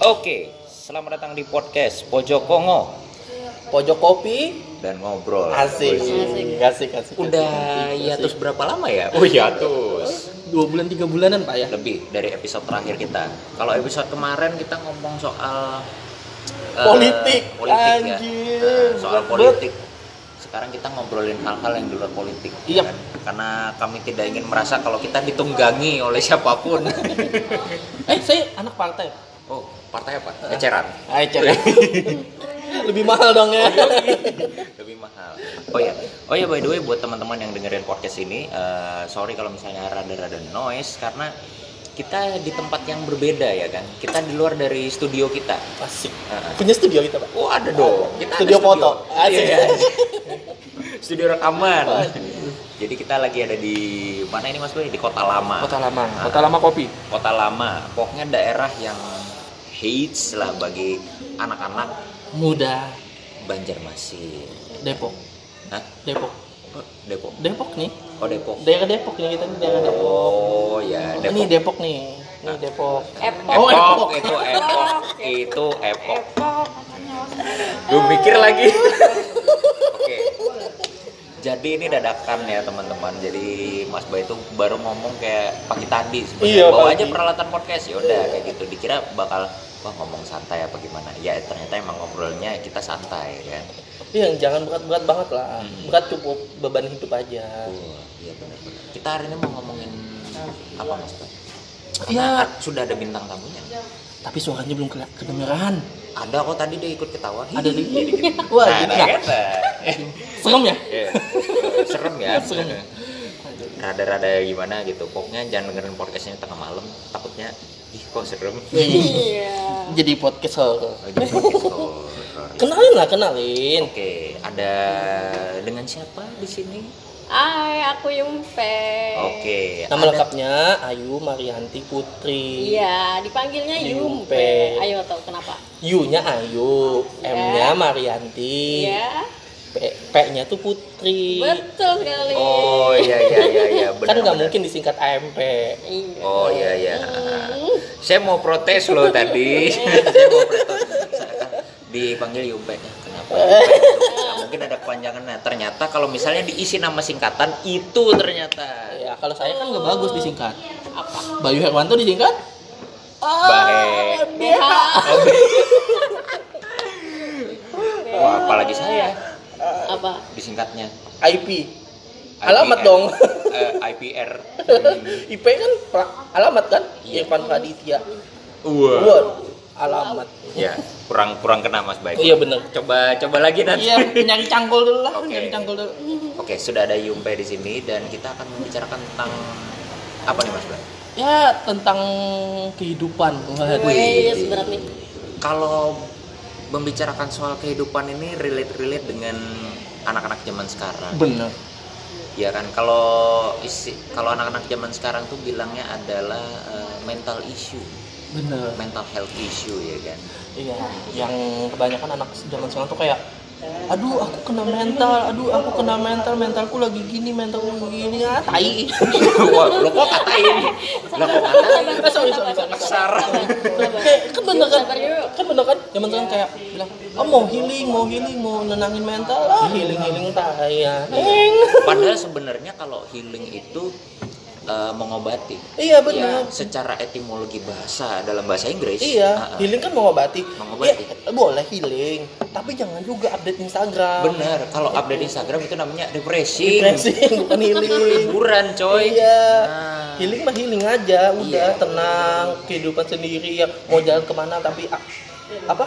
Oke, selamat datang di podcast Pojok Kongo Pojok kopi dan ngobrol. asik Wih, asik asik Udah asik. ya terus berapa lama ya? Oh ya terus. dua bulan tiga bulanan pak ya Lebih dari episode terakhir kita. Kalau episode kemarin kita ngomong soal eh, Politik, politik ya. anjir, Eh, soal berat politik. Sekarang kita ngobrolin hal-hal yang di luar politik. Iya. kan? Karena kami tidak ingin merasa kalau kita ditunggangi oleh siapa pun. eh saya anak partai oh, partai apa? Eceran. Ayo cek lebih mahal dong ya lebih mahal. Oh ya, oh ya by the way buat teman-teman yang dengerin podcast ini, eh, sorry kalau misalnya rada-rada noise karena kita di tempat yang berbeda ya kan. Kita di luar dari studio kita. asik Heeh. punya studio kita pak Oh ada dong. Kita ada Studio foto. Asik. Iya. studio rekaman. Jadi kita lagi ada di mana ini Mas Boy? Di Kota Lama. kota lama Ah. kota lama kopi Kota Lama. Pokoknya daerah yang hits lah bagi anak-anak muda Banjarmasin. Depok Hah? Depok Oh, Depok. Depok nih Oh Depok. daerah Depok nih kita nih daerah Depok Oh ya, ini Depok. Depok nih ini Depok Epok. Oh, Epok, Epok. itu Epok, itu Epok. Epok. Gue mikir lagi. Oke. Jadi ini dadakan ya teman-teman. Jadi Mas Bay itu baru ngomong kayak pagi tadi sebenarnya. Iya, Bawa pagi. aja peralatan podcast ya udah kayak gitu. Dikira bakal wah ngomong santai apa gimana. Ya ternyata emang ngobrolnya kita santai kan. Iya, jangan berat-berat banget lah. Hmm. Berat cukup beban hidup aja. Oh, iya benar-benar. Kita hari ini mau ngomongin apa Mas Bay? Iya. Karena sudah ada bintang tamunya. Tapi suaranya belum kedengeran. Ada kok tadi dia ikut ketawa. Ada di Gitu. Wah, Nah, nah, ya. kan, nah. Serem ya? Iya. serem ya Serem. rada-rada gimana gitu pokoknya jangan dengerin podcastnya tengah malam takutnya ih kok serem Iya. Jadi podcast horror. Lagi podcast horror. Kenalin lah, kenalin. oke ada dengan siapa di sini Hai, aku Yumpe. oke Nama ada- lengkapnya Ayu Marianti Putri. Iya, dipanggilnya Yumpe. Yumpe. Ayo tahu kenapa? U-nya Ayu, M-nya Marianti, Iya. P- P-nya tuh Putri. Betul sekali. oh iya iya iya iya benar kan nggak mungkin disingkat AMP. Iya. oh iya iya Hmm. saya mau protes loh tadi saya mau protes dipanggil Yumpe kenapa Yumpe? Nggak mungkin ada kepanjangan nah ternyata kalau misalnya diisi nama singkatan itu ternyata Ya kalau saya kan nggak bagus disingkat. Apa? Bayu Herwanto disingkat? Baik. BH. Wah, apalagi saya? Disingkatnya IP. Alamat IPR. dong. Eh, IPR. Hmm. IP kan alamat kan? Iya. Irfan Raditya. Wah. Wah, alamat. Ya, kurang kurang kena Mas Baik. Iya bener. Coba coba lagi nanti. Iya, nyari cangkul dulu lah, Oke. nyari cangkul dulu. Oke, sudah ada Yumpe di sini dan kita akan membicarakan tentang apa nih Mas Baik? Ya, tentang kehidupan. Waduh. Wes, berat nih. Kalau membicarakan soal kehidupan ini relate-relate dengan anak-anak zaman sekarang. Bener. Ya kan kalau isi kalau anak-anak zaman sekarang tuh bilangnya adalah eh, mental issue, Bener. mental health issue ya kan. Iya, yang kebanyakan anak zaman sekarang tuh kayak aduh aku kena mental, aduh aku kena mental, mentalku lagi gini, mentalku gini, ah tai. Lo kok katain? Lo kok katain? Sorry, sorry, sorry. Kasar. Kayak kan bener kan? Kan bener kan? Zaman sekarang kayak bilang, oh mau healing, mau healing, mau nenangin mental, ah healing healing tai ya. Padahal sebenarnya kalau healing itu eh, mengobati. Iya Ya, bener. secara etimologi bahasa dalam bahasa Inggris. Iya, ah, ah. healing kan mengobati. Mengobati. Iya, boleh healing, tapi jangan juga update Instagram. Bener, kalau update Instagram itu namanya depresi. Depresi bukan healing. Liburan, coy. Iya. Nah. Healing mah healing aja, udah Iya. tenang, kehidupan sendiri ya mau jalan ke mana tapi ak- apa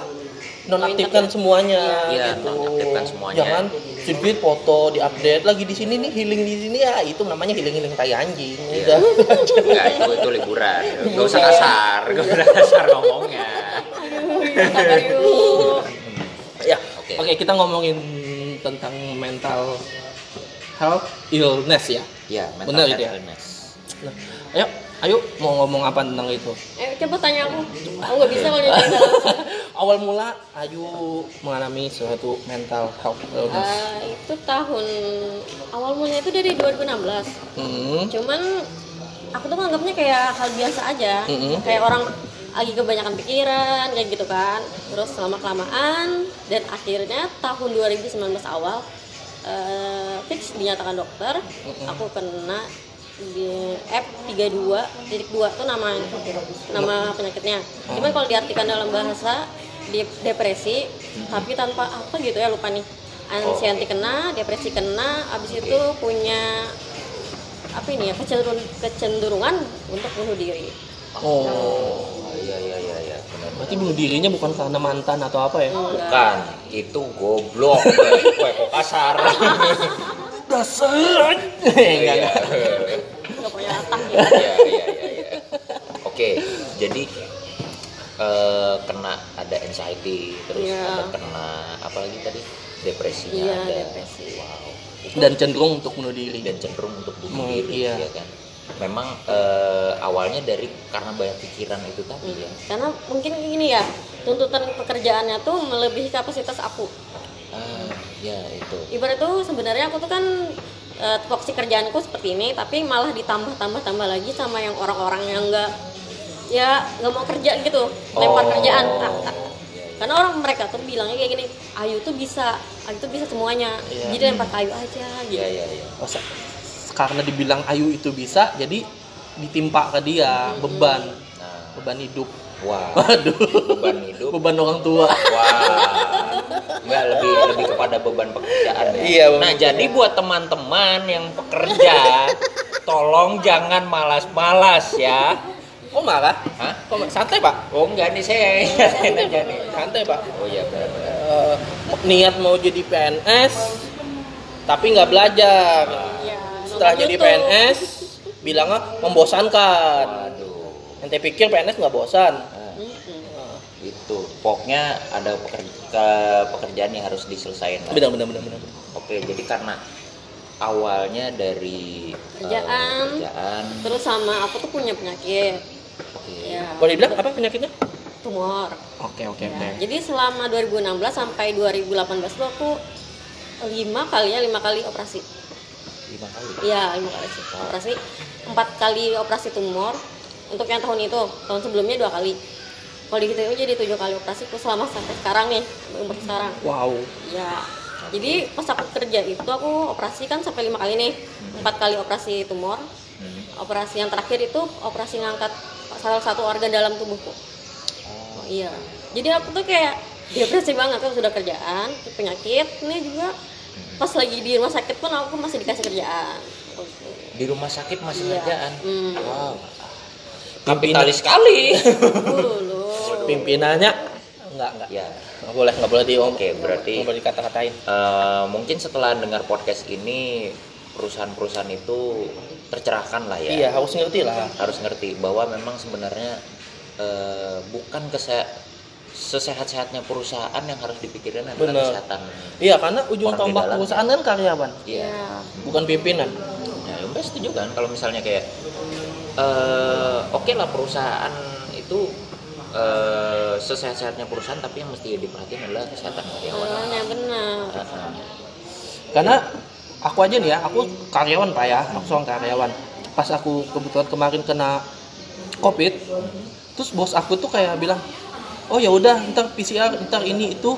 nonaktifkan semuanya Iya, gitu. nonaktifkan semuanya. Jangan sedikit foto di update lagi di sini nih healing di sini ya itu namanya healing healing tai anjing. Iya. Udah. Enggak, itu itu liburan. Gak usah kasar, gak usah kasar ngomongnya. Ya. Oke. Oke, kita ngomongin tentang mental health illness ya. Ya, mental Bener health ya? illness. Nah, ayo, ayo mau ngomong apa tentang itu? Eh, coba tanya aku. Aku nggak bisa kalau nyanyi. Awal mula Ayu mengalami suatu mental health illness. Eh, itu tahun awal mulanya itu dari 2016. Hmm. Cuman aku tuh menganggapnya kayak hal biasa aja. Mm-mm. Kayak orang lagi kebanyakan pikiran kayak gitu kan terus lama kelamaan dan akhirnya tahun 2019 awal eh, fix dinyatakan dokter aku kena F32 titik dua tuh nama nama penyakitnya cuman kalau diartikan dalam bahasa depresi tapi tanpa apa gitu ya lupa nih anxiety kena depresi kena abis itu punya apa ini ya kecenderungan kecenderungan untuk bunuh diri Oh. Oh, iya iya iya iya. Berarti bunuh dirinya bukan karena mantan atau apa ya? Bukan, itu goblok. Wah, kok kasar. Dasar. Enggak, Iya. enggak. nggak punya otak ya Iya, iya, iya, iya. Oke, jadi eh, kena ada anxiety, terus Iya. ada kena apa lagi tadi? Depresinya Iya, ada. depresi. Wow. Dan cenderung untuk bunuh diri. dan cenderung untuk bunuh Hmm, diri iya. ya kan. Memang eh, awalnya dari karena banyak pikiran itu tadi ya. karena mungkin ini ya tuntutan pekerjaannya tuh melebihi kapasitas aku Ah, ya itu. ibarat tuh sebenarnya aku tuh kan eh, tupoksi kerjaanku seperti ini tapi malah ditambah tambah tambah lagi sama yang orang-orang yang enggak ya nggak mau kerja gitu lempar Oh. kerjaan tak, tak. karena orang mereka tuh bilangnya kayak gini Ayu tuh bisa Ayu tuh bisa semuanya Iya. jadi lempar kayu aja gitu Iya, iya, iya. Oh, se- karena dibilang Ayu itu bisa, jadi ditimpa ke dia beban, Nah, beban hidup. wah, Waduh. beban hidup. Beban orang tua. Wah, nggak lebih lebih kepada beban pekerjaan. ya. Iya, Nah, jadi buat teman-teman yang pekerja, tolong jangan malas-malas ya. Kok marah? Hah? Kok santai, Pak? Oh enggak nih saya aja nih. Santai, Pak. Oh iya benar-benar. Eh, niat mau jadi PNS tapi nggak belajar. ya, Setelah jadi. PNS bilangnya membosankan. Waduh. Ente pikir PNS nggak bosan? Nah, itu. Pokoknya ada pekerja, pekerjaan yang harus diselesaikan. Benar, benar, benar, benar. Oke, jadi karena awalnya dari eh, Kerjaan. kerjaan. terus sama aku tuh punya penyakit Oke. ya Boleh dibilang apa penyakitnya? tumor Oke, oke, Ya, oke. Jadi selama 2016 sampai 2018 tuh aku lima kali ya lima kali operasi. Lima kali. Iya lima kali sih operasi. Empat kali operasi tumor. Untuk yang tahun itu, tahun sebelumnya dua kali. Kalau dihitung jadi tujuh kali operasi aku selama sampai sekarang nih, umur sekarang. Wow. Ya. Jadi pas aku kerja itu aku operasi kan sampai lima kali nih. Empat kali operasi tumor. Hmm. Operasi yang terakhir itu operasi ngangkat salah satu organ dalam tubuhku. Oh, Iya. Jadi aku tuh kayak depresi banget kan sudah kerjaan, penyakit, ini juga pas lagi di rumah sakit pun aku masih dikasih kerjaan. di rumah sakit masih Iya. kerjaan. Hmm. Wow. Kapitalis sekali. Pimpinannya enggak, enggak. ya. Nggak boleh, nggak boleh di Oke, berarti nggak boleh dikata-katain. eh, mungkin setelah dengar podcast ini perusahaan-perusahaan itu tercerahkan lah ya. Iya, harus ngerti lah. Harus ngerti bahwa memang sebenarnya eh, bukan kese sesehat-sehatnya perusahaan yang harus dipikirin adalah Bener. kesehatan. Iya, karena ujung tombak perusahaan kan karyawan, Iya. Iya. bukan pimpinan. Ya, ya udah setuju kan kalau misalnya kayak eh oke lah perusahaan itu eh sesehat-sehatnya perusahaan tapi yang mesti diperhatiin adalah kesehatan karyawan. Awalnya benar. Ah, Karena aku aja nih ya, aku karyawan pak ya, aku seorang karyawan. Pas aku kebetulan kemarin kena covid, terus bos aku tuh kayak bilang, oh ya udah, ntar PCR, ntar ini itu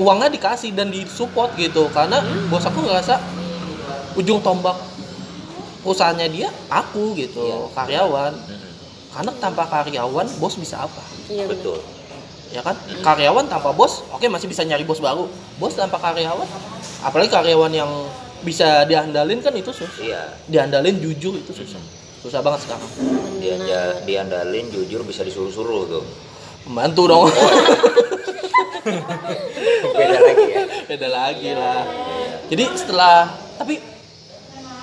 uangnya dikasih dan disupport gitu. Karena bos aku ngerasa ujung tombak perusahaannya dia aku gitu, Iya. karyawan. mm, Karena tanpa karyawan, bos bisa apa? Iya betul. ya kan? Karyawan tanpa bos oke masih bisa nyari bos baru. Bos tanpa karyawan apalagi karyawan yang bisa diandalin kan itu susah. Iya. diandalin jujur itu susah. Susah banget sekarang. Dia, dia diandalin jujur bisa disuruh-suruh tuh. membantu dong. Beda lagi ya. beda lagi lah. Jadi setelah tapi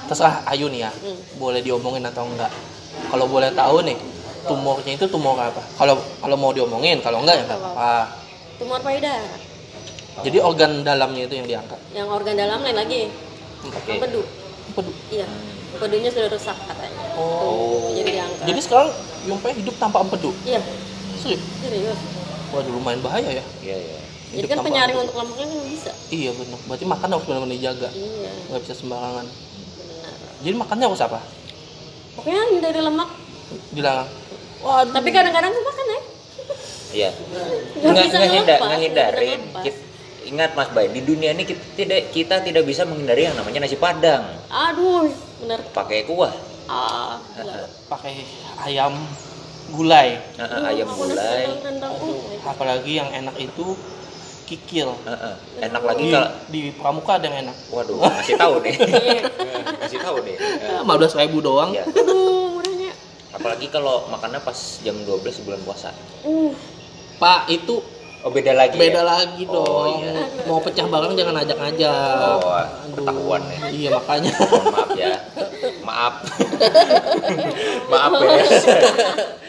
terserah Ayu nih ya. Boleh diomongin atau enggak. Kalau boleh tahu nih tumornya itu tumor apa kalau kalau mau diomongin kalau enggak ya enggak apa Tumor payudara. jadi organ dalamnya itu yang diangkat Yang organ dalam lain lagi. Oke. Empedu. Aduh. Iya. Empedunya sudah rusak katanya. Oh. Tuh, jadi diangkat. jadi sekarang Yumpai hidup tanpa empedu iya, serius serius. waduh lumayan bahaya ya Iya, iya. Jadi kan penyaring empedu. untuk lemaknya kan bisa. Iya benar. Berarti makan harus benar-benar dijaga. Iya, Nggak bisa sembarangan. benar. Jadi makannya harus apa? Pokoknya dari lemak. Bilang, waduh. Tapi kadang-kadang tuh makan ya. Iya. Nggak Nggak bisa nggak hinda- ngelepas, nggak nggak hindarin. bisa ngelepas. Kit- Ingat Mas Bay, di dunia ini kita tidak kita tidak bisa menghindari yang namanya nasi padang. aduh bener Pakai kuah, ah pakai ayam gulai Heeh, ayam Aku gulai. rendang, rendang. Uh, apalagi yang enak itu kikil Heeh. Enak lagi di, kalau di pramuka ada yang enak Waduh, kasih tahu deh. Iya. kasih tahu deh. Eh, lima belas ribu doang Iya. aduh Apalagi kalau makannya pas jam 12 bulan puasa. uh pak itu Oh, beda lagi. beda ya? lagi Oh, dong iya. mau pecah barang jangan ajak ajak Oh, ketahuan ya. iya makanya maaf ya. Maaf. maaf beres.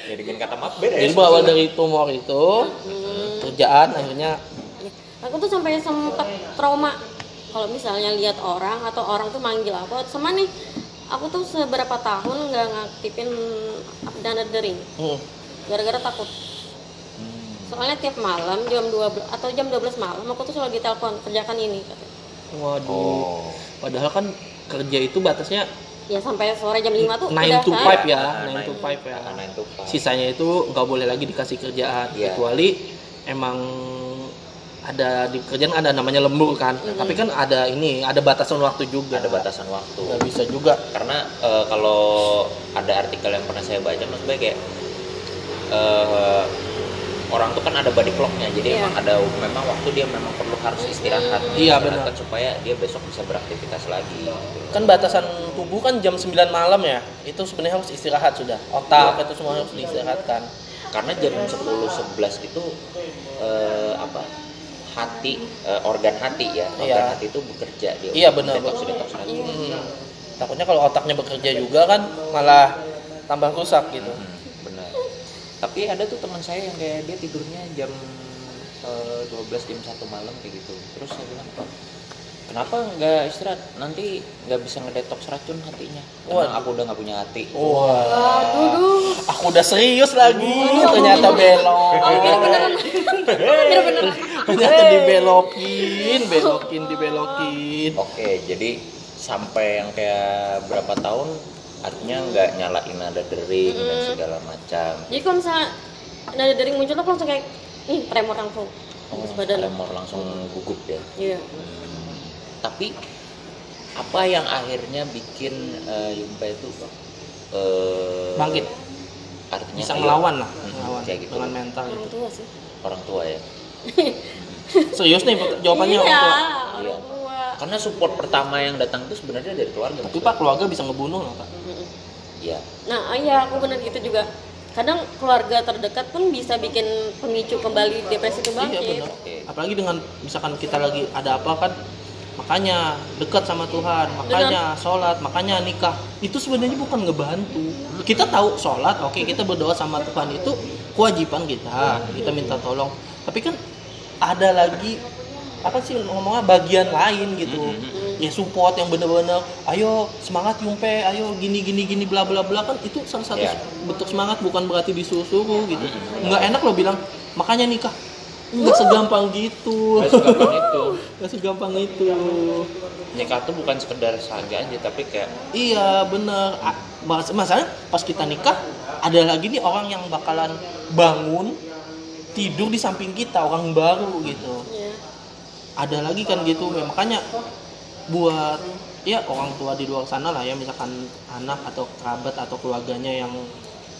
ya dengan kata maaf beres. jadi berawal dari tumor itu kerjaan akhirnya aku tuh sampai sempat trauma kalau misalnya lihat orang atau orang tuh manggil aku sama nih aku tuh seberapa tahun nggak ngaktifin dana dering hmm, gara-gara takut soalnya tiap malam jam 12 atau jam 12 malam aku tuh selalu ditelepon kerjakan ini katanya. waduh Oh. padahal kan kerja itu batasnya ya sampai sore jam 5 tuh 9 udah to kan 5 ya Ah, 9 to 5 ya Ah, nine to five. sisanya itu nggak boleh lagi dikasih kerjaan Iya. kecuali emang ada di kerjaan ada namanya lembur kan tapi kan ada ini ada batasan waktu juga Ada batasan waktu. nggak bisa juga karena eh, kalau ada artikel yang pernah saya baca mas Bay kayak eh, orang tuh kan ada body clocknya jadi Iya. emang ada memang waktu dia memang perlu harus istirahat Iya, benar. supaya dia besok bisa beraktivitas lagi gitu. kan batasan tubuh kan jam 9 malam ya itu sebenarnya harus istirahat sudah otak Iya. itu semua harus diistirahatkan karena jam 10 11 itu eh, apa hati eh, organ hati ya organ Iya. hati itu bekerja dia Iya, benar, detox benar. detox lagi Hmm. takutnya kalau otaknya bekerja juga kan malah tambah rusak gitu Hmm, benar tapi ada tuh teman saya yang kayak dia tidurnya jam eh, 12 jam 1 malam kayak gitu terus saya bilang kenapa nggak istirahat? Nanti nggak bisa ngedetox racun hatinya. Waduh. karena aku udah nggak punya hati. Wah aduh duh aku udah serius lagi. Ternyata belok. Bener-bener. Ternyata dibelokin belokin dibelokin. Oke jadi sampai yang kayak berapa tahun artinya nggak nyalain nada dering dan segala macam. Jadi kalau misalnya nada dering muncul tuh aku langsung kayak ih tremor langsung. Oh, badan. tremor langsung gugup ya? Iya tapi apa yang akhirnya bikin eh, Yumpa itu eh, Bangkit. artinya bisa ayo, ngelawan lah. Hmm, ngelawan. kayak gitu. dengan mental orang itu. tua sih. Orang tua ya. Serius nih jawabannya iya orang tua Iya. orang tua. Karena support pertama yang datang itu sebenarnya dari keluarga tapi pak keluarga bisa ngebunuh loh pak. Iya. Nah, iya aku bener gitu juga. Kadang keluarga terdekat pun bisa bikin pemicu kembali depresi itu iya benar. Apalagi dengan misalkan kita lagi ada apa kan makanya dekat sama Tuhan makanya sholat makanya nikah. Itu sebenarnya bukan ngebantu. Kita tahu sholat oke kita berdoa sama Tuhan itu kewajiban kita kita minta tolong. Tapi kan ada lagi apa sih ngomongnya bagian lain gitu. Ya support yang bener-bener ayo semangat Yumpe ayo gini gini gini bla bla bla. Kan itu salah satu Iya. bentuk semangat bukan berarti disuruh-suruh gitu. Nggak enak lo bilang makanya nikah nggak segampang gitu. Nggak segampang itu. Nggak segampang itu. Nikah tuh bukan sekedar saja aja tapi kayak iya bener mas- masalahnya pas kita nikah ada lagi nih orang yang bakalan bangun tidur di samping kita orang baru gitu. Iya. ada lagi kan gitu ya. Makanya buat ya orang tua di luar sana lah ya misalkan anak atau kerabat atau keluarganya yang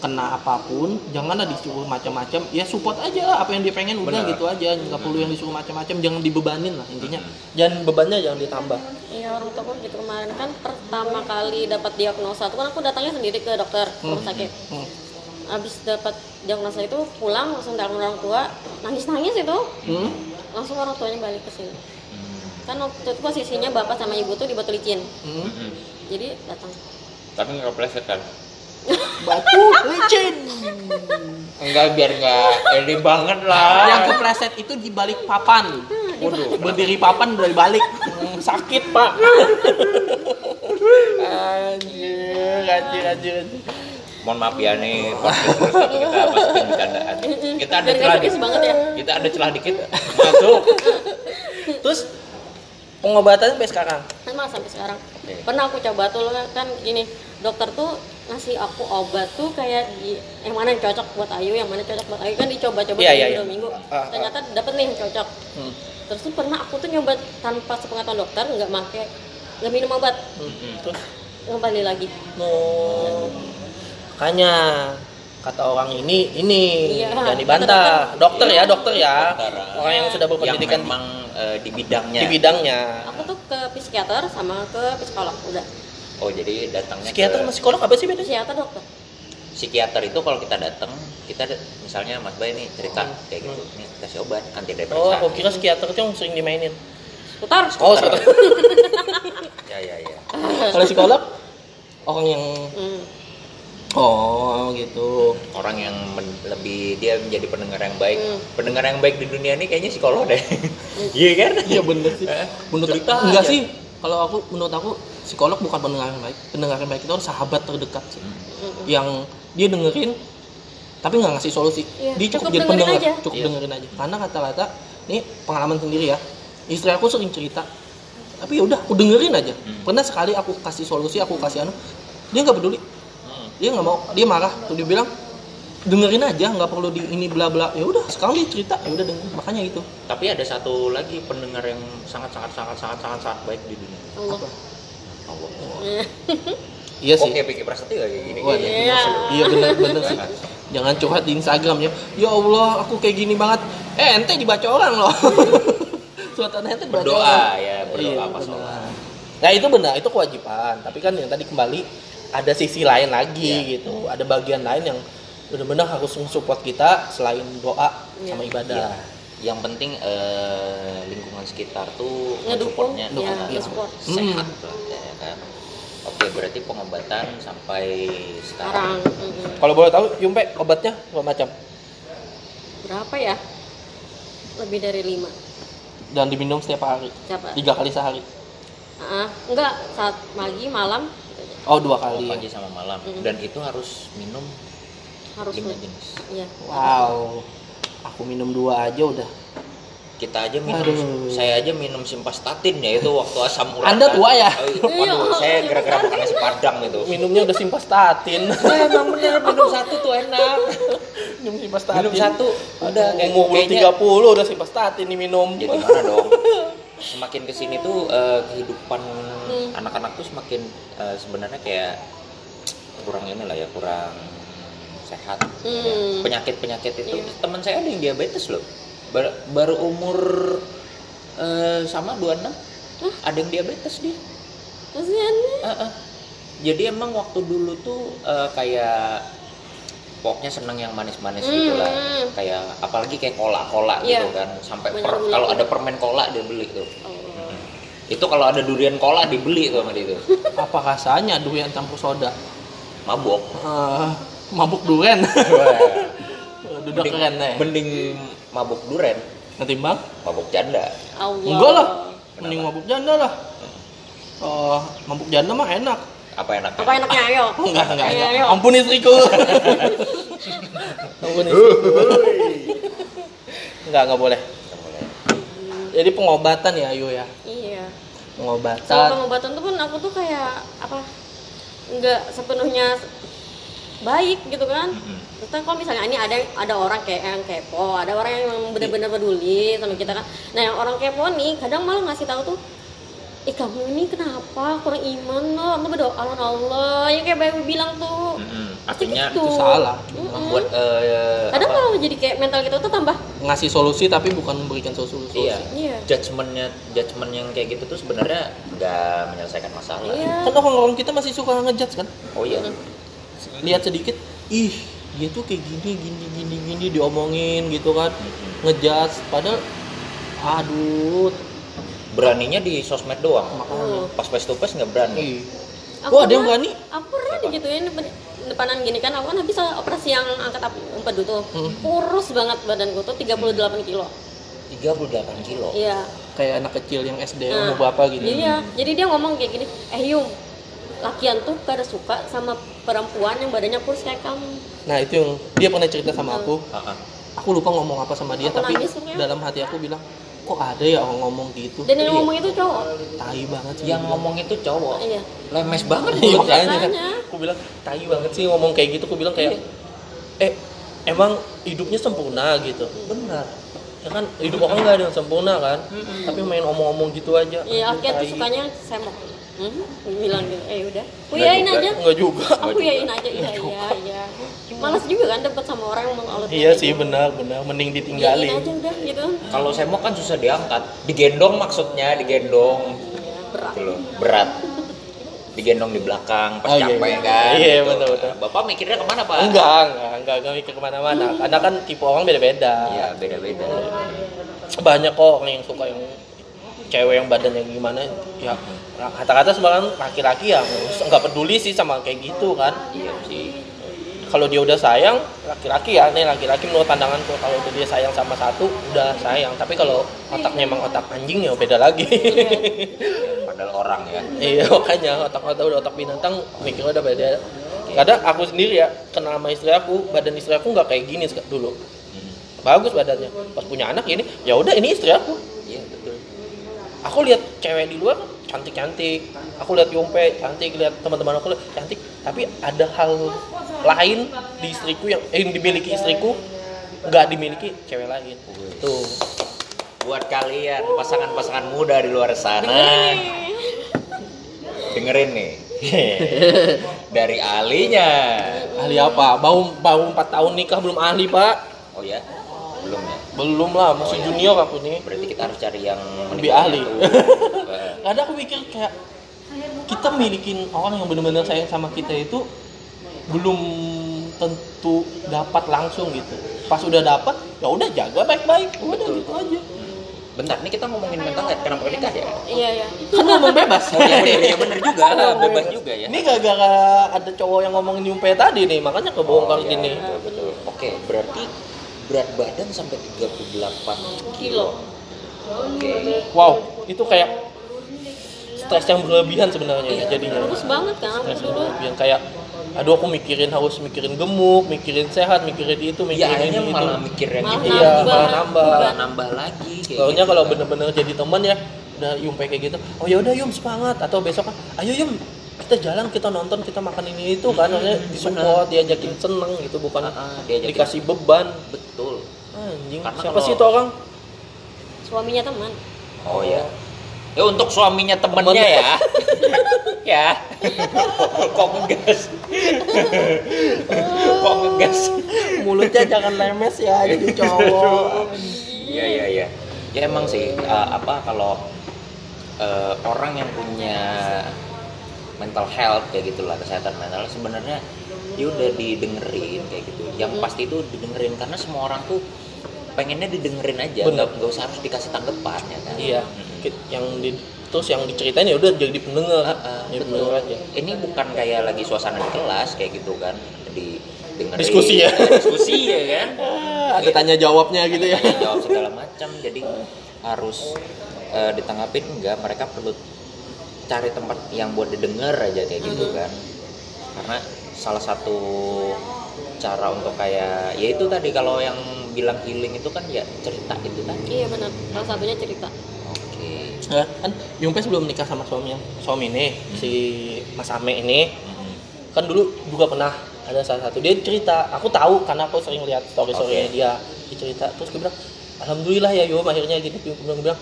kena apa pun janganlah disuruh macam-macam ya support aja lah apa yang dia pengen udah Benar. gitu aja nggak perlu yang disuruh macam-macam jangan dibebanin lah intinya jangan bebannya jangan ditambah Iya orang tua aku gitu kemarin kan pertama kali dapat diagnosa itu kan aku datangnya sendiri ke dokter ke rumah sakit. Hmm. Abis dapat diagnosa itu pulang langsung telepon orang tua nangis nangis itu Hmm? langsung orang tuanya balik ke sini. Kan waktu itu posisinya bapak sama ibu tuh di batu licin. Hmm? Jadi datang. tapi nggak pleset kan batu licin. Enggak biar nggak ini banget lah. Yang kepleset itu di balik papan. Waduh, berdiri papan dari balik Hmm, sakit pak. Anjir anjir anjir. Anjir. mohon maaf ya nih podcast kita masukin bercandaan. Kita ada celah dikit. banget ya. kita ada celah dikit. Masuk. Terus pengobatannya sampai sekarang? Emang sampai sekarang Oke. pernah aku coba tuh kan gini dokter tuh ngasih aku obat tuh kayak di yang mana yang cocok buat Ayu yang mana cocok buat Ayu kan dicoba-coba Iya, iya, iya. dua minggu Ah, ah. ternyata dapet nih yang cocok Hmm. terus tuh pernah aku tuh nyoba tanpa sepengetahuan dokter nggak make nggak minum obat Hmm. Terus kembali lagi mau makanya kata orang ini ini. Iya, jangan dibantah. dokter. Ya dokter ya. Dokter, orang yang sudah berpendidikan yang memang eh, di bidangnya. Di bidangnya. Aku tuh ke psikiater sama ke psikolog udah. Oh jadi datangnya psikiater ke sama psikolog apa sih bedanya? Psikiater dokter. Psikiater itu kalau kita datang kita misalnya Mas Bay nih cerita Hmm. kayak gitu. Nih kasih obat anti oh depresan aku kira psikiater itu yang sering dimainin. Putar oh ya ya ya. Kalau psikolog orang yang Hmm. Oh gitu. Orang yang men- lebih dia menjadi pendengar yang baik. Hmm. pendengar yang baik di dunia ini kayaknya psikolog deh. Iya kan? Iya bener sih. Eh, menurut cerita enggak aja. sih. Kalau aku menurut aku psikolog bukan pendengar yang baik. Pendengar yang baik itu harus sahabat terdekat sih. Mm-mm. yang dia dengerin tapi nggak ngasih solusi. Iya, dia cukup, cukup jadi dengerin pendengar. aja. cukup Iya. dengerin aja. Karena kata-kata ini pengalaman sendiri ya. Istri aku sering cerita. Tapi ya udah aku dengerin aja. Hmm. pernah sekali aku kasih solusi aku kasih anu dia nggak peduli. Hmm. Dia nggak mau. Dia marah tuh dia bilang dengerin aja nggak perlu di ini bla bla. Ya udah sekarang dia cerita ya udah dengerin. Makanya itu. Tapi ada satu lagi pendengar yang sangat sangat sangat sangat sangat sangat baik di dunia. Allah. Allah. Iya sih. Oke, pikir prasetyo kayak gini. Wah, Iya. iya bener bener sih. Jangan curhat di Instagram ya. Ya Allah aku kayak gini banget. Eh ente dibaca orang loh. Suatan ente dibaca Berdoa orang. ya, berdoa Iya, pas sholat. nah itu benar itu kewajiban. Tapi kan yang tadi kembali ada sisi lain lagi Iya. gitu. Ada bagian lain yang benar-benar harus support kita selain doa Iya. sama Iya. ibadah. Yang penting eh, lingkungan sekitar tuh ngedukung supportnya ya Iya. support sehat. Ya kan. Oke, berarti pengobatan sampai sekarang. Sekarang. kalau boleh tahu Yumpe obatnya apa macam? Berapa ya? Lebih dari lima. Dan diminum setiap hari? Siapa tiga kali sehari? Ah, enggak saat pagi malam oh dua Oh, kali pagi sama malam. Mm-mm. Dan itu harus minum harus lima jenis. iya wow aku minum dua aja udah Kita aja minum, Aduh. saya aja minum simvastatin ya itu waktu asam urat. Anda tua ya? Oh, waduh, saya gara-gara makan nasi padang itu. minumnya udah simvastatin Ya, emang bener minum satu tuh enak. minum simvastatin Minum satu udah kayak umur kayaknya 30 udah simvastatin nih minum ya gimana dong semakin ke sini tuh eh, kehidupan Hmm. Anak-anak tuh semakin eh, sebenarnya kayak kurang ini lah ya kurang sehat Hmm. penyakit penyakit itu Iya. teman saya ada yang diabetes loh baru, baru umur eh, sama 26 ada yang diabetes dia kasihan Heeh. jadi emang waktu dulu tuh eh, kayak pokoknya seneng yang manis-manis Hmm. gitu lah kayak apalagi kayak cola-cola Iya. gitu kan sampai per- kalau ada permen cola dia beli tuh Allah. Itu kalau ada durian cola dibeli tuh sama dia tuh. Apa rasanya durian campur soda? Mabok. Eh, mabuk duren. Duduk mending, keren deh mending mabuk duren. Nanti bang mabuk janda. Allah. Enggak lah. Mending mabuk janda lah. Oh mabuk janda mah enak. Apa enaknya? Apa enaknya? Ayo. Enggak enggak. Ayo, enggak ayo. ampun istriku. Ampun istriku. Enggak enggak boleh. Nggak boleh. jadi pengobatan ya Ayu ya? Iya pengobatan pengobatan tuh pun aku tuh kayak apa nggak sepenuhnya baik gitu kan. Terus kalau misalnya ini ada ada orang kayak yang kepo, ada orang yang benar-benar peduli sama kita kan. Nah yang orang kepo nih kadang malah ngasih tahu tuh, ih kamu ini kenapa? Kurang iman loh, kamu berdoa sama Allah, ya kayak Bayu bilang tuh. Pasti artinya gitu. itu salah. Mm-mm. membuat eh, Kadang apa, malah jadi kayak mental kita tuh tambah, ngasih solusi tapi bukan memberikan solusi. Iya. Iya, judgementnya judgement yang kayak gitu tuh sebenarnya nggak menyelesaikan masalah. Iya. kan orang-orang kita masih suka ngejudge kan? Oh iya. Lihat sedikit ih dia tuh kayak gini gini gini gini diomongin gitu kan. Ngejudge padahal aduh beraninya di sosmed doang. Makanya. Pas face to face nggak berani. Ih Aku Wah, ada yang berani? Aku pernah digituin depan- depanan gini kan, aku kan habis operasi yang angkat empedu tuh, Hmm. kurus banget badanku tuh 38 kilo. 38 kilo? Iya. kayak anak kecil yang SD Nah, umur berapa gitu. Iya, jadi dia ngomong kayak gini, eh Yung, lakian tuh kada suka sama perempuan yang badannya kurus kayak kamu. nah itu yang dia pernah cerita sama aku. Ah, ah. aku lupa ngomong apa sama dia Aku tapi nangis dalam hati aku bilang kok ada ya orang ngomong gitu? Dan yang Iya. ngomong itu cowok? Tai banget sih. Yang ngomong itu cowok? Iya. Lemes banget Iya, makanya. Makanya. aku bilang tai banget sih ngomong kayak gitu. Aku bilang kayak eh emang hidupnya sempurna gitu. Benar. Ya kan hidup orang nggak ada yang sempurna kan? Tapi main omong-omong gitu aja. Iya akhirnya tuh sukanya semok hmm? bilang gitu eh udah. Aku yain juga. aja. nggak juga aku yain aja. Iya iya iya. Malas juga kan debat sama orang yang mengalut iya sih benar benar. Mending ditinggalin. Aja udah gitu. Kalau saya mau kan susah diangkat. Digendong maksudnya digendong. Ya, berat. Gitu loh berat. Digendong di belakang pas Oh, iya, capek iya. kan Iya, gitu. betul, betul. bapak mikirnya ke mana pak? Enggak enggak enggak enggak mikir ke mana-mana. Karena kan tipe orang beda-beda. Iya beda beda banyak kok orang yang suka yang cewek yang badannya gimana ya kata-kata sebenarnya laki-laki ya nggak peduli sih sama kayak gitu kan. Iya. Sih. Kalau dia udah sayang laki-laki ya nih laki-laki menurut pandanganku kalau udah dia sayang sama satu udah sayang. Tapi kalau otaknya emang otak anjing ya beda lagi. Padahal orang ya. Iya makanya otak-otak udah otak binatang mikirnya udah beda. Kadang aku sendiri ya kenal sama istri aku badan istri aku nggak kayak gini dulu. Hmm. bagus badannya. Pas punya anak ini ya udah ini istri aku. iya aku lihat cewek di luar cantik cantik aku lihat Yompe cantik lihat teman-teman aku cantik. Tapi ada hal lain di istriku yang eh, yang dimiliki istriku nggak dimiliki cewek lain. Wih. tuh buat kalian pasangan-pasangan muda di luar sana. Dengerin nih. Dengerin nih. Dari ahlinya ahli apa? Bau bau empat tahun nikah belum ahli pak. Oh ya belum ya? Belum lah masih junior aku nih. Berarti kita harus cari yang Lebih ahli. kadang aku mikir kayak kita milikin orang yang benar-benar sayang sama kita itu belum tentu dapat langsung gitu. Pas udah dapat ya udah jaga baik-baik. Udah gitu aja. Bentar ini kita ngomongin mental health kenapa nikah ya? Iya iya. Kan ngomong bebas. Oh iya bener, iya bener juga. Bebas juga ya. Ini gara-gara ada cowok yang ngomongin Yumpe tadi nih makanya kebongkar Oh, iya, gini. betul, betul. oke berarti berat badan sampai 38 kilo. Oke. Wow itu kayak stres yang berlebihan sebenarnya Iya, jadinya. bagus banget kan aku stres yang dulu berlebihan. Kayak aduh aku mikirin harus mikirin gemuk mikirin sehat mikirin itu ya mikirin akhirnya ini itu. malah mikir yang Malah gitu. Iya nambah. malah nambah. Malah nambah lagi kayak Soalnya gitu. kalau kan. bener-bener jadi teman ya udah Yumpe kayak gitu oh ya udah Yum semangat. Atau besok kan ayo Yum kita jalan kita nonton kita makan ini itu kan maksudnya disupport diajakin seneng gitu bukan ah, diajakin. dikasih beban. Betul. Anjing Karena siapa kalau- sih itu orang? Suaminya teman. Oh ya ya untuk suaminya temennya Temennya. ya. Ya. Kok ngegas? Kok ngegas? Mulutnya jangan lemes ya jadi cowok. Iya iya iya. Ya emang sih uh, apa kalau uh, orang yang punya mental health kayak gitulah kesehatan mental sebenarnya ya udah didengerin kayak gitu. Yang pasti itu didengerin karena semua orang tuh pengennya didengerin aja, nggak nggak usah harus dikasih tanggapan ya kan. iya. Ki- yang di terus yang diceritain ya udah jadi pendengar jadi betul. pendengar aja Ini bukan kayak lagi suasana di kelas kayak gitu kan, di dengerin Diskusi ya. diskusi ya kan. Ah, ada tanya jawabnya gitu ya Tanya jawab segala macam jadi harus eh, ditanggapin enggak mereka perlu cari tempat yang buat didengar aja kayak gitu kan. Karena salah satu cara untuk kayak ya itu tadi kalau yang bilang healing itu kan ya cerita itu tadi. Iya benar. Salah satunya cerita. Oke. Ya, kan Yumpe sebelum nikah sama suami suami ini si Mas Ame ini Mhm. kan dulu juga pernah ada salah satu dia cerita aku tahu karena aku sering lihat story storynya Oke. dia dia cerita. Terus dia bilang alhamdulillah ya Yum akhirnya gini dia bilang, bilang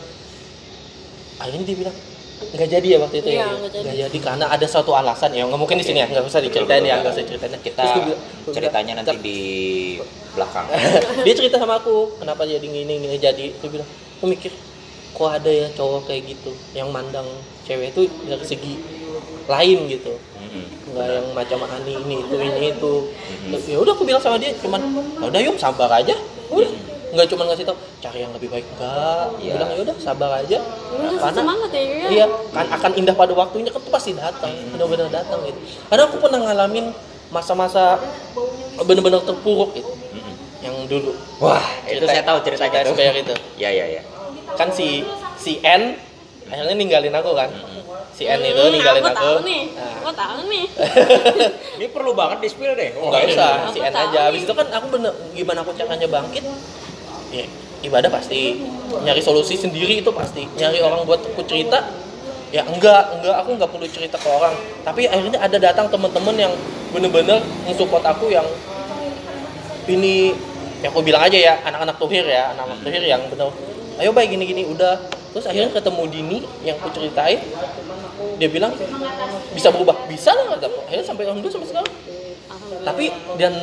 akhirnya dia bilang nggak jadi ya waktu itu Iya, ya nggak jadi. jadi karena ada suatu alasan. Ya nggak mungkin di sini ya nggak usah diceritain ya nggak usah diceritain. Kita ceritanya nanti di belakang. Dia cerita sama aku kenapa jadi gini gini jadi? Dia bilang aku mikir kok ada ya cowok kayak gitu yang mandang cewek itu dari segi lain gitu. Nggak yang macam ani ini itu ini itu. Ya udah aku bilang sama dia cuman ya udah yuk sabar aja. Udah nggak cuma ngasih tau cari yang lebih baik enggak Iya. bilang ya udah sabar aja. Udah, karena semangat ya Yuya iya kan akan indah pada waktunya kan tuh pasti datang benar-benar datang gitu. Karena aku pernah ngalamin masa-masa benar-benar terpuruk gitu. Mhm. yang dulu. Wah itu saya tahu ceritanya cerita kayak gitu ya ya ya kan si si N akhirnya ninggalin aku kan. Si N itu Hmm, ninggalin aku aku. tahu nih. Nah, aku tahu nih. Ini perlu banget di spill deh. Nggak usah si N aja. Habis nih. itu kan aku bener gimana aku caranya bangkit ya ibadah pasti nyari solusi sendiri itu pasti. Nyari orang buat aku cerita ya enggak enggak. Aku enggak perlu cerita ke orang. Tapi akhirnya ada datang teman-teman yang bener-bener mensupport aku yang ini ya aku bilang aja ya anak-anak tuhir ya anak-anak tuhir yang bener ayo baik gini-gini. Udah. Terus akhirnya ketemu Dini yang aku ceritain. Dia bilang bisa berubah. Bisa lah kata akhirnya sampai alhamdulillah sampai sekarang. Tapi dan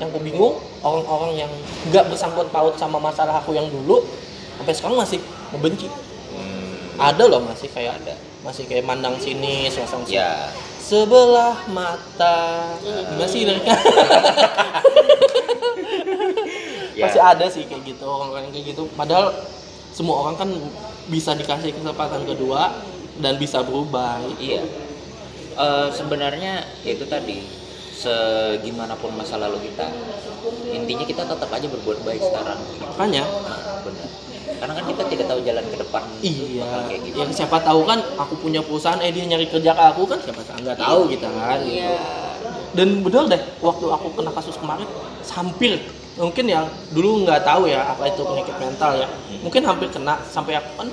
yang aku bingung orang-orang yang nggak bersangkut paut sama masalah aku yang dulu sampai sekarang masih membenci. Hmm, ada loh masih kayak ada. Masih kayak mandang sini suasana sini ya. Sebelah mata. Gimana sih liriknya Ya. masih ada sih kayak gitu orang-orang kayak gitu. Padahal semua orang kan bisa dikasih kesempatan kedua dan bisa berubah. Iya. Eh, sebenarnya itu tadi segimanapun masa lalu kita, intinya kita tetap aja berbuat baik sekarang. makanya Nah, benar. Karena kan kita tidak tahu jalan ke depan. iya kayak gitu. yang siapa tahu kan aku punya perusahaan eh dia nyari kerja ke aku kan siapa tahu nggak tahu kita kan gitu. Iya. dan bener deh waktu aku kena kasus kemarin hampir mungkin yang dulu nggak tahu ya apa itu penyakit mental ya mungkin hampir kena sampai aku kan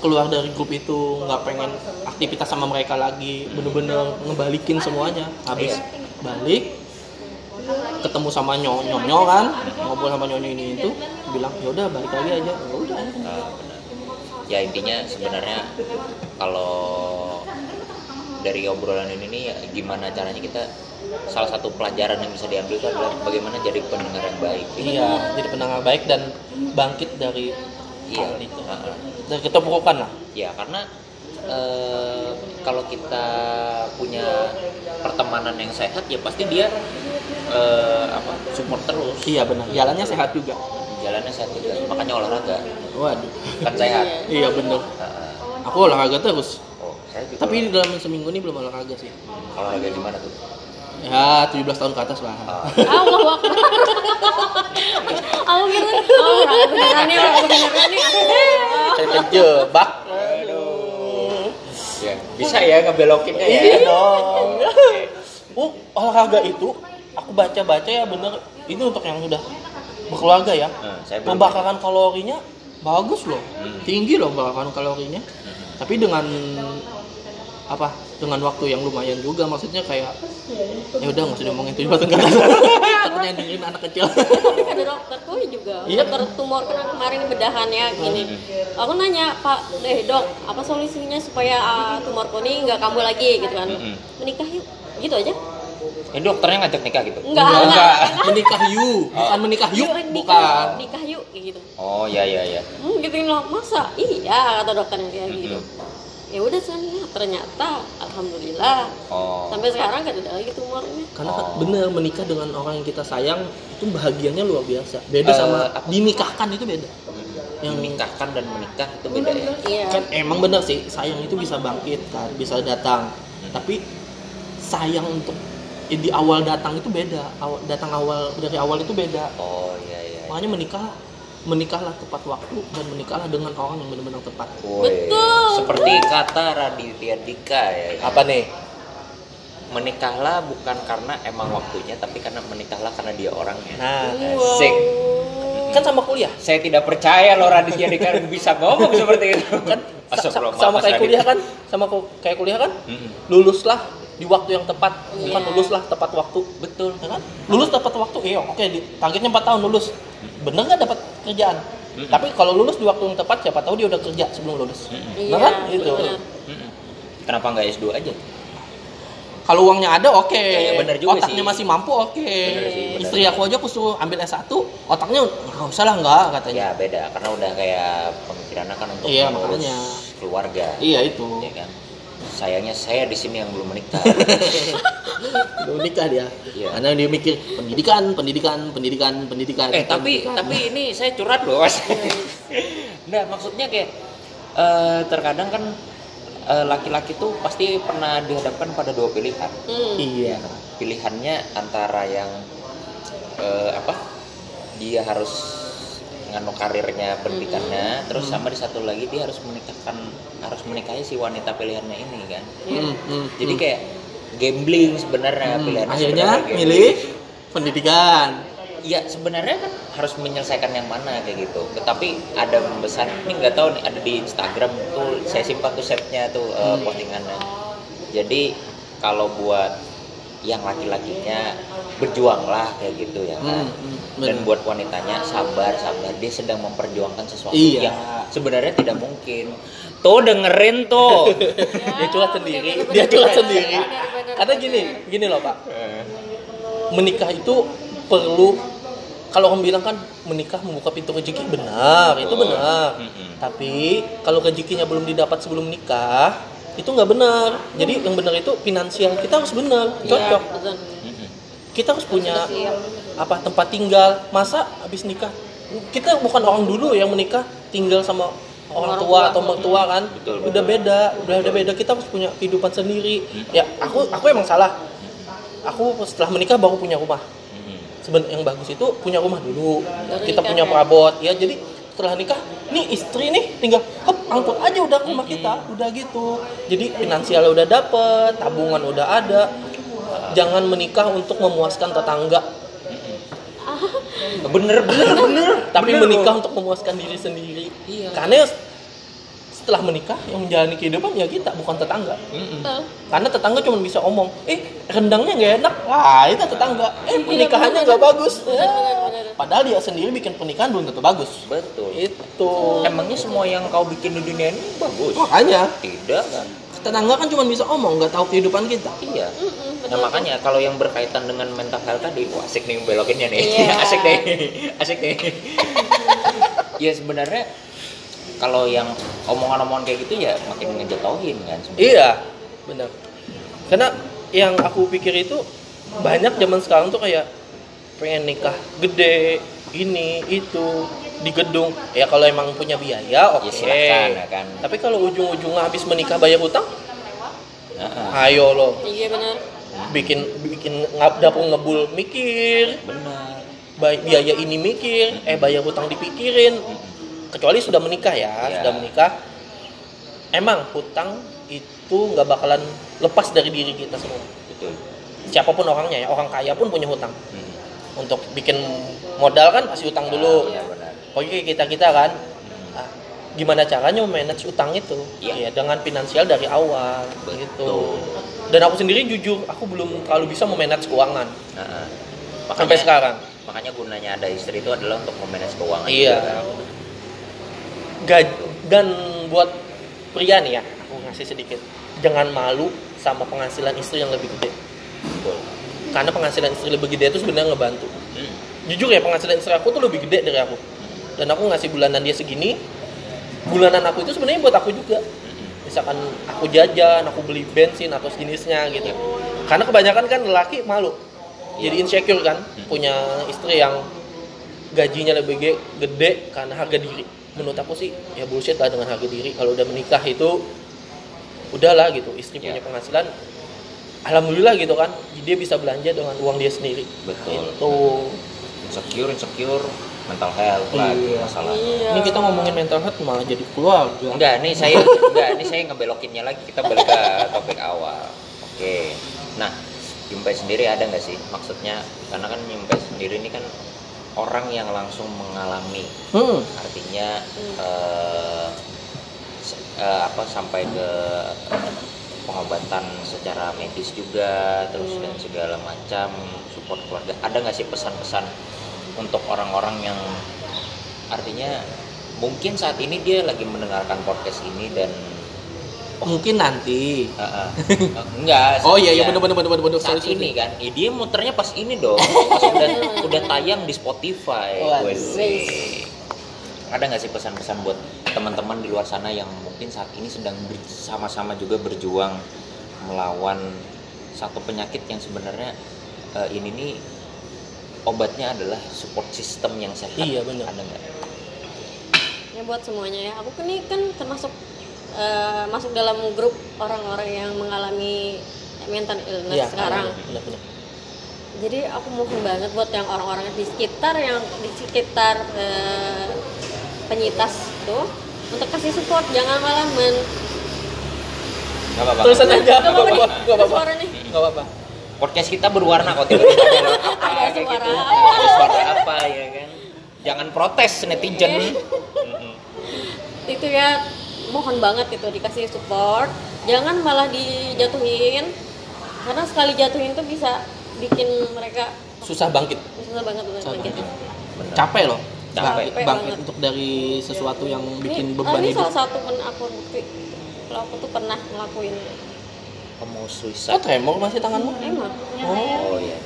keluar dari grup itu nggak pengen aktivitas sama mereka lagi bener-bener ngebalikin semuanya habis Iya. Balik ketemu sama nyonyo nyonyo kan ngobrol sama nyonyo ini itu bilang ya udah balik lagi aja ya udah benar. Ya intinya sebenarnya kalau dari obrolan ini nih ya gimana caranya kita salah satu pelajaran yang bisa diambil itu adalah bagaimana jadi pendengar yang baik. iya jadi pendengar baik dan bangkit dari Iya. hal itu Heeh. dari keterpurukan lah Ya karena eh, kalau kita punya pertemanan yang sehat ya pasti dia eh, apa support terus. iya benar jalannya sehat juga Jalannya sehat juga. Makanya olahraga waduh kan sehat. iya bener Heeh. aku olahraga terus oh, saya juga tapi dalam seminggu ini belum olahraga sih olahraga di mana tuh? ya 17 tahun ke atas lah Ah, Allah Akbar. Aku kira, oh, beneran nih, beneran nih. saya terjebak bisa ya ngebelokinnya ya. iya dong. oh olahraga itu aku baca-baca ya bener. Ini untuk yang sudah berkeluarga ya. Hmm, pembakaran kalorinya bagus loh. Hmm. tinggi loh pembakaran kalorinya. Tapi dengan apa dengan waktu yang lumayan juga maksudnya kayak ya udah nggak usah ngomongin tujuh tahun ke atas takutnya dengerin anak kecil Tapi ada dokterku juga, Iya. dokter tumor kan kemarin bedahannya gini. Aku nanya, Pak, eh dok, apa solusinya supaya ah, tumorku ini nggak kambuh lagi gitu kan? Menikah yuk, gitu aja. Ini dokternya ngajak nikah gitu? Enggak, Enggak, enggak. menikah yuk bukan menikah yuk Yuk, nikah, bukan nikah yuk kayak gitu. Oh ya ya ya. Hmm, gituin loh, masa? Iya kata dokternya kayak gitu. Mm-mm. Ya udah sana, ternyata alhamdulillah Oh. sampai sekarang gak ada lagi tumornya. karena Oh. kan bener menikah dengan orang yang kita sayang itu bahagianya luar biasa beda Eh, sama apa? dinikahkan itu beda yang menikahkan dan menikah itu beda ya. Iya. kan emang bener sih sayang itu bisa bangkit kan bisa datang tapi sayang untuk eh, di awal datang itu beda awal datang awal dari awal itu beda Oh iya iya. makanya menikah menikahlah tepat waktu dan menikahlah dengan orang yang benar-benar tepat Woi, Betul. Seperti kata Raditya Dika ya. apa nih Menikahlah bukan karena emang waktunya, tapi karena menikahlah karena dia orangnya. nah Wow. Asik. kan sama kuliah Saya tidak percaya loh Raditya Dika bisa ngomong seperti itu. kan sama Mas kayak kuliah kan sama kayak kuliah kan luluslah di waktu yang tepat bukan Iya. luluslah tepat waktu Betul. kan lulus tepat waktu iya oke di targetnya 4 tahun lulus bener nggak dapat kerjaan Mm-mm. tapi kalau lulus di waktu yang tepat siapa tahu dia udah kerja sebelum lulus. Iya, Nah kan? Gitu. benar. Mm-mm. Kenapa nggak S2 aja? kalau uangnya ada oke Ya, ya, bener juga otaknya sih. masih mampu oke bener. istri aku aja aku suruh ambil S1 otaknya nggak usah lah nggak katanya Ya beda, karena udah kayak pemikirannya kan untuk Iya, mengurus makanya. keluarga. iya itu Ya kan. Sayangnya saya di sini yang belum menikah. belum nikah dia Iya. karena dia mikir pendidikan pendidikan pendidikan pendidikan eh tapi pendidikan. tapi ini saya curhat loh mas. nah maksudnya kayak eh, terkadang kan eh, laki-laki tuh pasti pernah dihadapkan pada dua pilihan. Hmm. iya Pilihannya antara yang eh, apa? Dia harus nganu karirnya pendidikannya, terus sama di satu lagi dia harus menikahkan harus menikahi si wanita pilihannya ini kan. Hmm, hmm, Jadi kayak gambling sebenarnya Hmm, pilihannya akhirnya sebenarnya gambling. milih pendidikan. Ya sebenarnya kan harus menyelesaikan yang mana kayak gitu. Tapi ada membesar ini nggak tahu nih ada di Instagram tuh saya simpan tuh setnya tuh Hmm. postingannya. Jadi kalau buat yang laki-lakinya berjuanglah kayak gitu ya kan? Hmm, hmm, dan bener. buat wanitanya sabar sabar. Dia sedang memperjuangkan sesuatu Iya. yang sebenarnya tidak mungkin. Tuh dengerin tuh dia curhat sendiri. dia curhat sendiri. Karena gini gini loh pak. Menikah itu perlu kalau orang bilang kan menikah membuka pintu rezeki. Benar itu benar. Tapi kalau rezekinya belum didapat sebelum nikah itu nggak benar. Jadi yang benar itu finansial. Kita harus benar. Iya, cocok. Mm-mm. kita harus punya. Apa tempat tinggal masa habis nikah? Kita bukan orang dulu yang menikah tinggal sama orang Orang tua tua. atau mertua kan? Betul, udah beda udah udah beda. Kita harus punya kehidupan sendiri. Ya aku aku emang salah. Aku setelah menikah baru punya rumah. Mm-mm. sebenarnya yang bagus itu punya rumah dulu. Baru kita nikah, punya ya? perabot. Ya jadi setelah nikah nih istri nih tinggal hop angkut aja udah ke rumah kita. Udah gitu. Jadi finansialnya udah dapet tabungan udah ada. Jangan menikah untuk memuaskan tetangga bener bener bener. tapi Bener menikah loh. untuk memuaskan diri sendiri. Iya. karena setelah menikah yang menjalani kehidupan ya kita bukan tetangga. Mm-mm. Betul. karena tetangga cuma bisa omong eh rendangnya nggak enak. Ah itu tetangga. Eh pernikahannya nggak bagus. Bener, bener, bener. padahal dia sendiri bikin pernikahan belum tentu bagus. Betul. Itu. Emangnya semua yang kau bikin di dunia ini bagus? Makanya tidak kan tetangga kan cuma bisa omong nggak tahu kehidupan kita iya Mm-mm, Nah betul. makanya kalau yang berkaitan dengan mental health tadi, wah asik nih belokinnya nih, Iya. asik nih, asik nih. ya sebenarnya kalau yang omongan-omongan kayak gitu ya makin ngejatuhin kan. sebenarnya. iya benar karena yang aku pikir itu banyak zaman sekarang tuh kayak pengen nikah gede ini itu di gedung ya kalau emang punya biaya oke Ya silakan ya kan. tapi kalau ujung-ujungnya habis menikah bayar utang Nah, ayo lo Iya benar. bikin bikin ngap dapur ngebul mikir benar. biaya ini mikir eh bayar hutang dipikirin kecuali sudah menikah ya Ya. sudah menikah emang hutang itu nggak bakalan lepas dari diri kita semua Betul. siapa pun orangnya ya orang kaya pun punya hutang Hmm. untuk bikin modal kan pasti hutang dulu Iya benar. Pokoknya kita kita kan ah, gimana caranya manage utang itu Iya. ya dengan finansial dari awal Betul. gitu dan aku sendiri jujur aku belum terlalu bisa memanage keuangan Nah, sampai sekarang Makanya gunanya ada istri itu adalah untuk memanage keuangan. Iya. juga, kan. Gaj dan buat pria nih ya aku ngasih sedikit jangan malu sama penghasilan istri yang lebih gede Betul. karena penghasilan istri lebih gede itu sebenarnya ngebantu Hmm. jujur ya penghasilan istri aku tuh lebih gede dari aku dan aku ngasih bulanan dia segini bulanan aku itu sebenarnya buat aku juga. Misalkan aku jajan aku beli bensin atau sejenisnya gitu. Karena kebanyakan kan lelaki malu jadi insecure kan punya istri yang gajinya lebih ge- gede karena harga diri. Menurut aku sih ya bullshit lah dengan harga diri. Kalau udah menikah itu udahlah gitu istri Ya. punya penghasilan alhamdulillah gitu kan dia bisa belanja dengan uang dia sendiri. Betul. itu Insecure, insecure, mental health lagi Iya. masalah. Iya. ini kita ngomongin mental health malah jadi keluarga Enggak, nih saya enggak, ini saya ngebelokinnya lagi kita balik ke topik awal. Oke. Nah, Jumpai sendiri ada nggak sih maksudnya? Karena kan Jumpai sendiri ini kan orang yang langsung mengalami, hmm. artinya eh, se- eh, apa sampai ke pengobatan secara medis juga, terus dan segala macam support keluarga. Ada nggak sih pesan-pesan untuk orang-orang yang artinya mungkin saat ini dia lagi mendengarkan podcast ini dan mungkin nanti. Ah, ah. enggak oh iya iya ya, bener bener bener bener saat Sorry, sorry. ini kan? Eh, dia muternya pas ini dong. Pas udah udah tayang di Spotify. Waduh. Ada nggak sih pesan-pesan buat teman-teman di luar sana yang mungkin saat ini sedang bersama-sama juga berjuang melawan satu penyakit yang sebenarnya eh, ini nih obatnya adalah support system yang sehat. Iya, bener. ada nggak? Ya buat semuanya ya. Aku kan ini kan termasuk eh, masuk dalam grup orang-orang yang mengalami mental illness Iya, sekarang. bener, bener. jadi aku mohon banget buat yang orang-orang di sekitar yang di sekitar eh, penyitas tuh untuk kasih support. Jangan malah men nggak apa-apa. Tulisan aja. Gak nggak apa-apa. Nih, apa-apa. Nggak ada apa-apa podcast kita berwarna kok tiba-tiba ada apa Ada kayak suara gitu. apa. Ada suara apa ya kan jangan protes netizen Mm-mm. itu ya mohon banget gitu dikasih support jangan malah dijatuhin karena sekali jatuhin tuh bisa bikin mereka susah bangkit susah banget Susah bangkit. bangkit. Capek loh Capek. bangkit, Capek bangkit banget. untuk dari sesuatu yang bikin ini, beban ini hidup salah satu pun aku bukti kalau aku tuh pernah ngelakuin kamu kok suicide tremor masih tanganmu? Emang oh oh iya.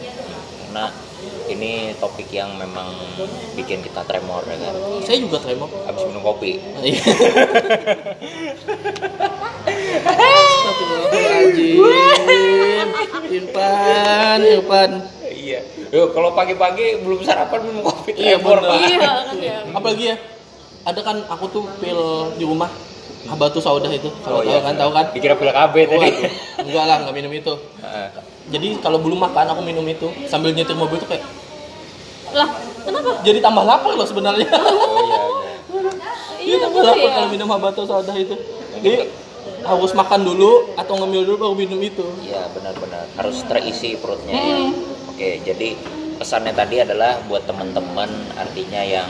karena ini topik yang memang bikin kita tremor ya kan? Saya juga tremor. Habis minum kopi. Iya. Astagfirullahaladzim. Irfan, Irfan. Iya. Yo, kalau pagi-pagi belum sarapan minum kopi Iya, tremor bener. pak. Iya kan ya. Apalagi ya Ada kan aku tuh pil di rumah Habatu saudah itu Kalau Oh, tahu iya. kan, tahu kan? Dikira pil KB tadi. Enggak lah, enggak minum itu. Heeh. Jadi kalau belum makan aku minum itu. Sambil nyetir mobil tuh kayak lah kenapa? Jadi tambah lapar loh sebenarnya. Oh iya iya. Iya tambah gitu lapar ya. kalau minum habatu saudah itu. Jadi harus makan dulu atau ngemil dulu baru minum itu. Iya benar-benar. Harus terisi perutnya ya. Oke jadi pesannya tadi adalah buat teman-teman artinya yang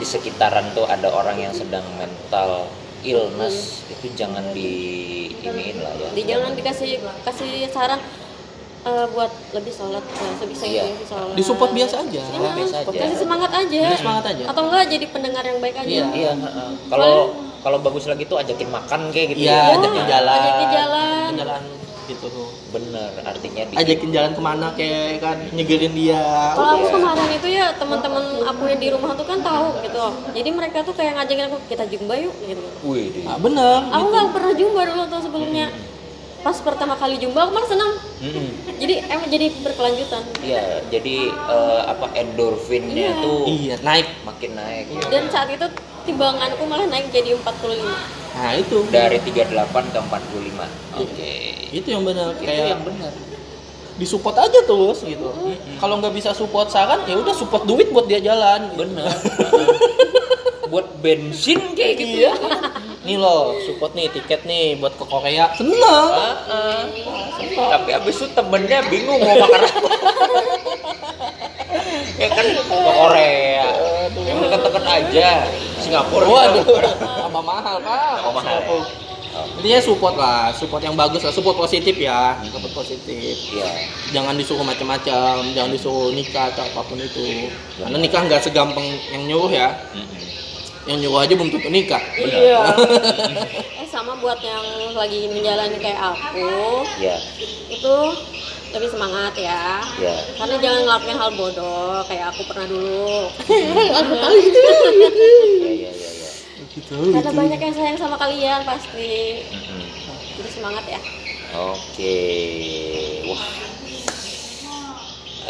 di sekitaran tuh ada orang yang sedang mental illness itu jangan di iniin lah ya. di jangan dikasih kasih saran eh, buat lebih sholat ya, sebisa Iya. lebih sholat Disupport biasa aja Iya, Biasa aja. kasih semangat aja Kasih semangat aja. atau enggak jadi pendengar yang baik aja Iya. Iya. heeh. Kalau kalau bagus lagi tuh ajakin makan kayak gitu. Iya, ya. ajakin jalan. ajakin jalan. Ajakin jalan gitu tuh. Bener artinya di Ajakin jalan ke mana kayak kan nyegerin dia. Kalau aku Iya. kemarin itu ya teman-teman aku yang di rumah tuh kan tahu gitu. Jadi mereka tuh kayak ngajakin aku kita jumba yuk gitu. Wih, Ah, bener. Aku gitu. nggak pernah jumba dulu tuh sebelumnya. Pas pertama kali jumba aku malah senang. Mm-mm. Jadi emang jadi berkelanjutan. Iya, jadi eh, apa endorfinnya Iya. tuh Iya, naik. makin naik. Dan saat itu timbanganku malah naik jadi 45. Nah, itu. Dari 38 ke 45. Oke. Itu yang benar Itu kayak yang benar. disupport aja terus gitu. Kalau nggak bisa support saran ya udah support duit buat dia jalan. gitu. Benar. Buat bensin kayak gitu Iya. ya. Nih loh, support nih tiket nih buat ke Korea. Seneng. Heeh. Tapi abis itu temennya bingung mau makan apa. ya kan ke Korea. Ya deket-deket aja. Singapura. Waduh, tambah mahal pak. Oh, mahal. Intinya support lah, support yang bagus lah, support positif ya, support positif. Iya. Jangan disuruh macam-macam, jangan disuruh nikah atau apa pun itu. Karena nikah nggak segampang yang nyuruh ya, yang nyuruh aja belum tentu nikah. Iya. eh sama buat yang lagi menjalani kayak aku, Iya. itu lebih semangat ya. Iya. Karena jangan ngelakuin hal bodoh kayak aku pernah dulu. Iya, iya, iya, iya. Gitu. Karena banyak yang sayang sama kalian pasti. Jadi semangat ya. Oke. Wah.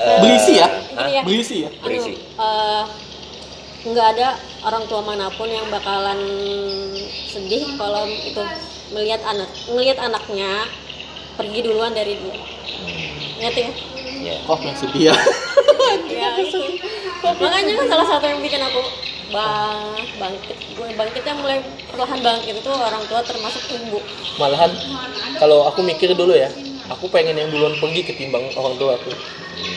Eh, Berisi ya? hah? Iya. Berisi ya. Berisi. eh, nggak ada orang tua mana pun yang bakalan sedih kalau itu melihat anak melihat anaknya pergi duluan dari dia ngerti ya Iya. Kok yang sedih ya? ya itu makanya kan salah satu yang bikin aku bang bangkit gue bangkitnya mulai perlahan bangkit itu orang tua termasuk ibu Malahan kalau aku mikir dulu ya, aku pengen yang duluan pergi ketimbang orang tua aku.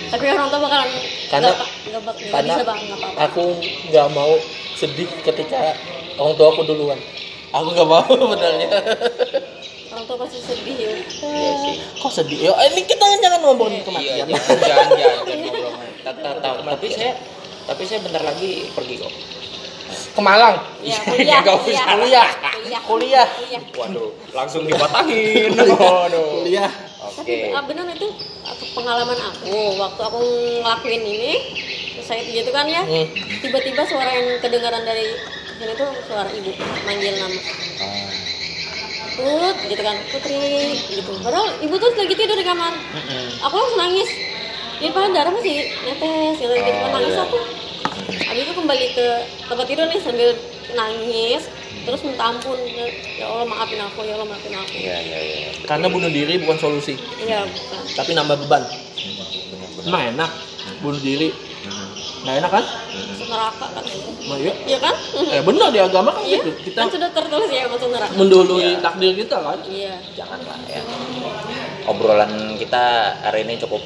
tapi orang tua bakalan Karena- nggak bak- nggak Karena bisa bang nggak apa-apa aku nggak mau sedih ketika orang tua aku duluan. Aku nggak mau sebenarnya. Orang tua pasti sedih ya Iya. Kok sedih? Ya, ini kita jangan ngomongin Iya, kematian. jangan, jangan, jangan, jangan ngobrol. Ta- ta- ta- Tapi saya, tapi saya bentar lagi pergi kok. Ke Malang. ya Iya, kuliah nggak kuliah usah. kuliah Kuliah. kuliah Waduh, langsung dipatahin. Waduh. Kuliah. Oke. Tapi ah, bener itu pengalaman aku waktu aku ngelakuin ini saya gitu kan ya Hmm. tiba-tiba suara yang kedengaran dari sini tuh suara ibu manggil nama Ah, Put gitu kan. Putri gitu. Padahal ibu tuh lagi tidur di kamar. Aku langsung nangis. Dia padahal darah masih netes gitu. Gitu kan Oh, nangis iya. aku. Habis itu kembali ke tempat tidur nih sambil nangis. Terus minta ampun ya Allah maafin aku ya Allah maafin aku. Iya, iya, iya. Karena bunuh diri bukan solusi, iya bukan. Tapi nambah beban. Emang enak bunuh diri. Nggak enak kan? masuk neraka kan Nah, iya. iya kan Eh benar di agama kan Iya, gitu. Kita kan sudah tertulis ya masuk neraka. mendahului Iya. takdir kita kan. Iya. Janganlah ya. obrolan kita hari ini cukup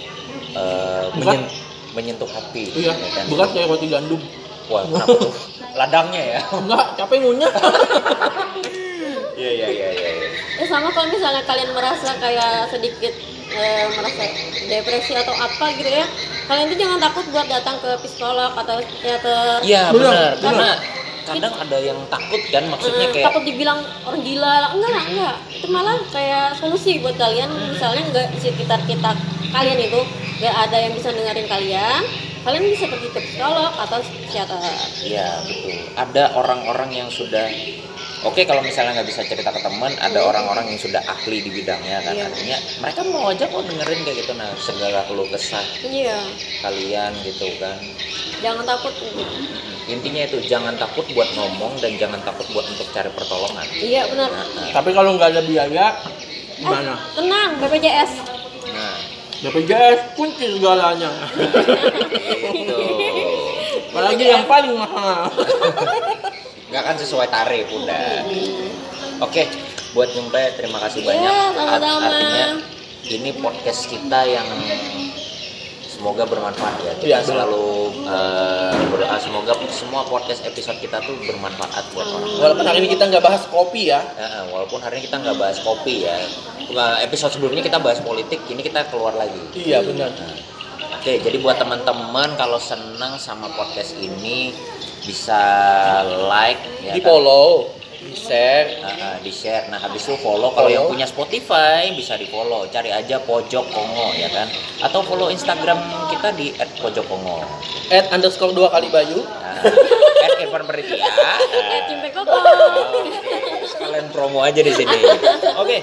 menyen- menyentuh hati Iya, ya kan? bukan kayak roti gandum. wah kenapa tuh ladangnya ya Enggak, capek ngunyah. iya iya iya iya iya. Ya sama kalau misalnya kalian merasa kayak sedikit eh, merasa depresi atau apa gitu ya, kalian tuh jangan takut buat datang ke psikolog atau psikiater. Iya Benar, karena kadang ada yang takut kan maksudnya kayak takut dibilang orang gila enggak lah enggak. Itu malah kayak solusi buat kalian. Misalnya enggak di sekitar kita kalian itu enggak ada yang bisa dengerin kalian kalian bisa pergi ke psikolog atau psikiater. Iya betul. Ada orang-orang yang sudah oke kalau misalnya nggak bisa cerita ke teman, ada orang-orang yang sudah ahli di bidangnya kan. Iya. Artinya mereka mau aja kok dengerin kayak gitu nah segala keluh kesah iya kalian gitu kan. jangan takut Intinya itu jangan takut buat ngomong dan jangan takut buat untuk cari pertolongan. iya benar Nah, nah, Tapi kalau nggak ada biaya, gimana? tenang BPJS nah BPJS kunci segalanya. itu Apalagi yang paling mahal. nggak kan sesuai tarif udah. Oke, buat Nyumpe terima kasih Iya, banyak. Art- sama-sama. Artinya ini podcast kita yang semoga bermanfaat ya. Kita benar. selalu eh, berdoa semoga semua podcast episode kita tuh bermanfaat buat orang. Walaupun hari ini kita nggak bahas kopi ya. Eh, walaupun hari ini kita nggak bahas kopi ya. Nah, Episode sebelumnya kita bahas politik, ini kita keluar lagi. Iya benar. Oke, jadi buat teman-teman kalau senang sama podcast ini bisa like ya Di kan? follow, di share. Uh, uh, di share. Nah habis itu follow kalau yang punya Spotify bisa di follow. Cari aja pojok Kongo ya kan. Atau follow Instagram kita di @pojokkongo. Add underscore dua kali Bayu. Nah, Irfan Peritia. eh Nah, koko sekalian promo aja di sini. Oke.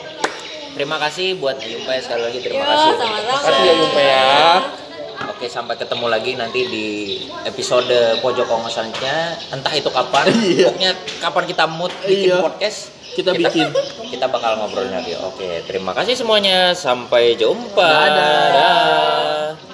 Terima kasih buat Yumpai sekali lagi terima Yo, kasih. sama-sama. Makasih ya Yumpe ya. Oke, sampai ketemu lagi nanti di episode pojok Kongo selanjutnya. Entah itu kapan. Iya. Pokoknya kapan kita mood bikin Iya. podcast. Kita bikin. Kita bakal ngobrolin lagi. Oke, terima kasih semuanya. Sampai jumpa. Dadah. Dah.